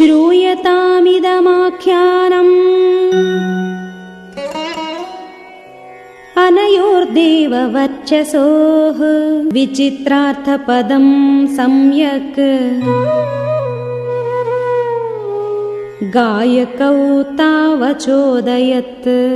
श्रूयतामिदमाख्यानम्। अनयोर्देववर्चसोः विचित्रार्थपदम् सम्यक्। गायकौ तावचोदयत्।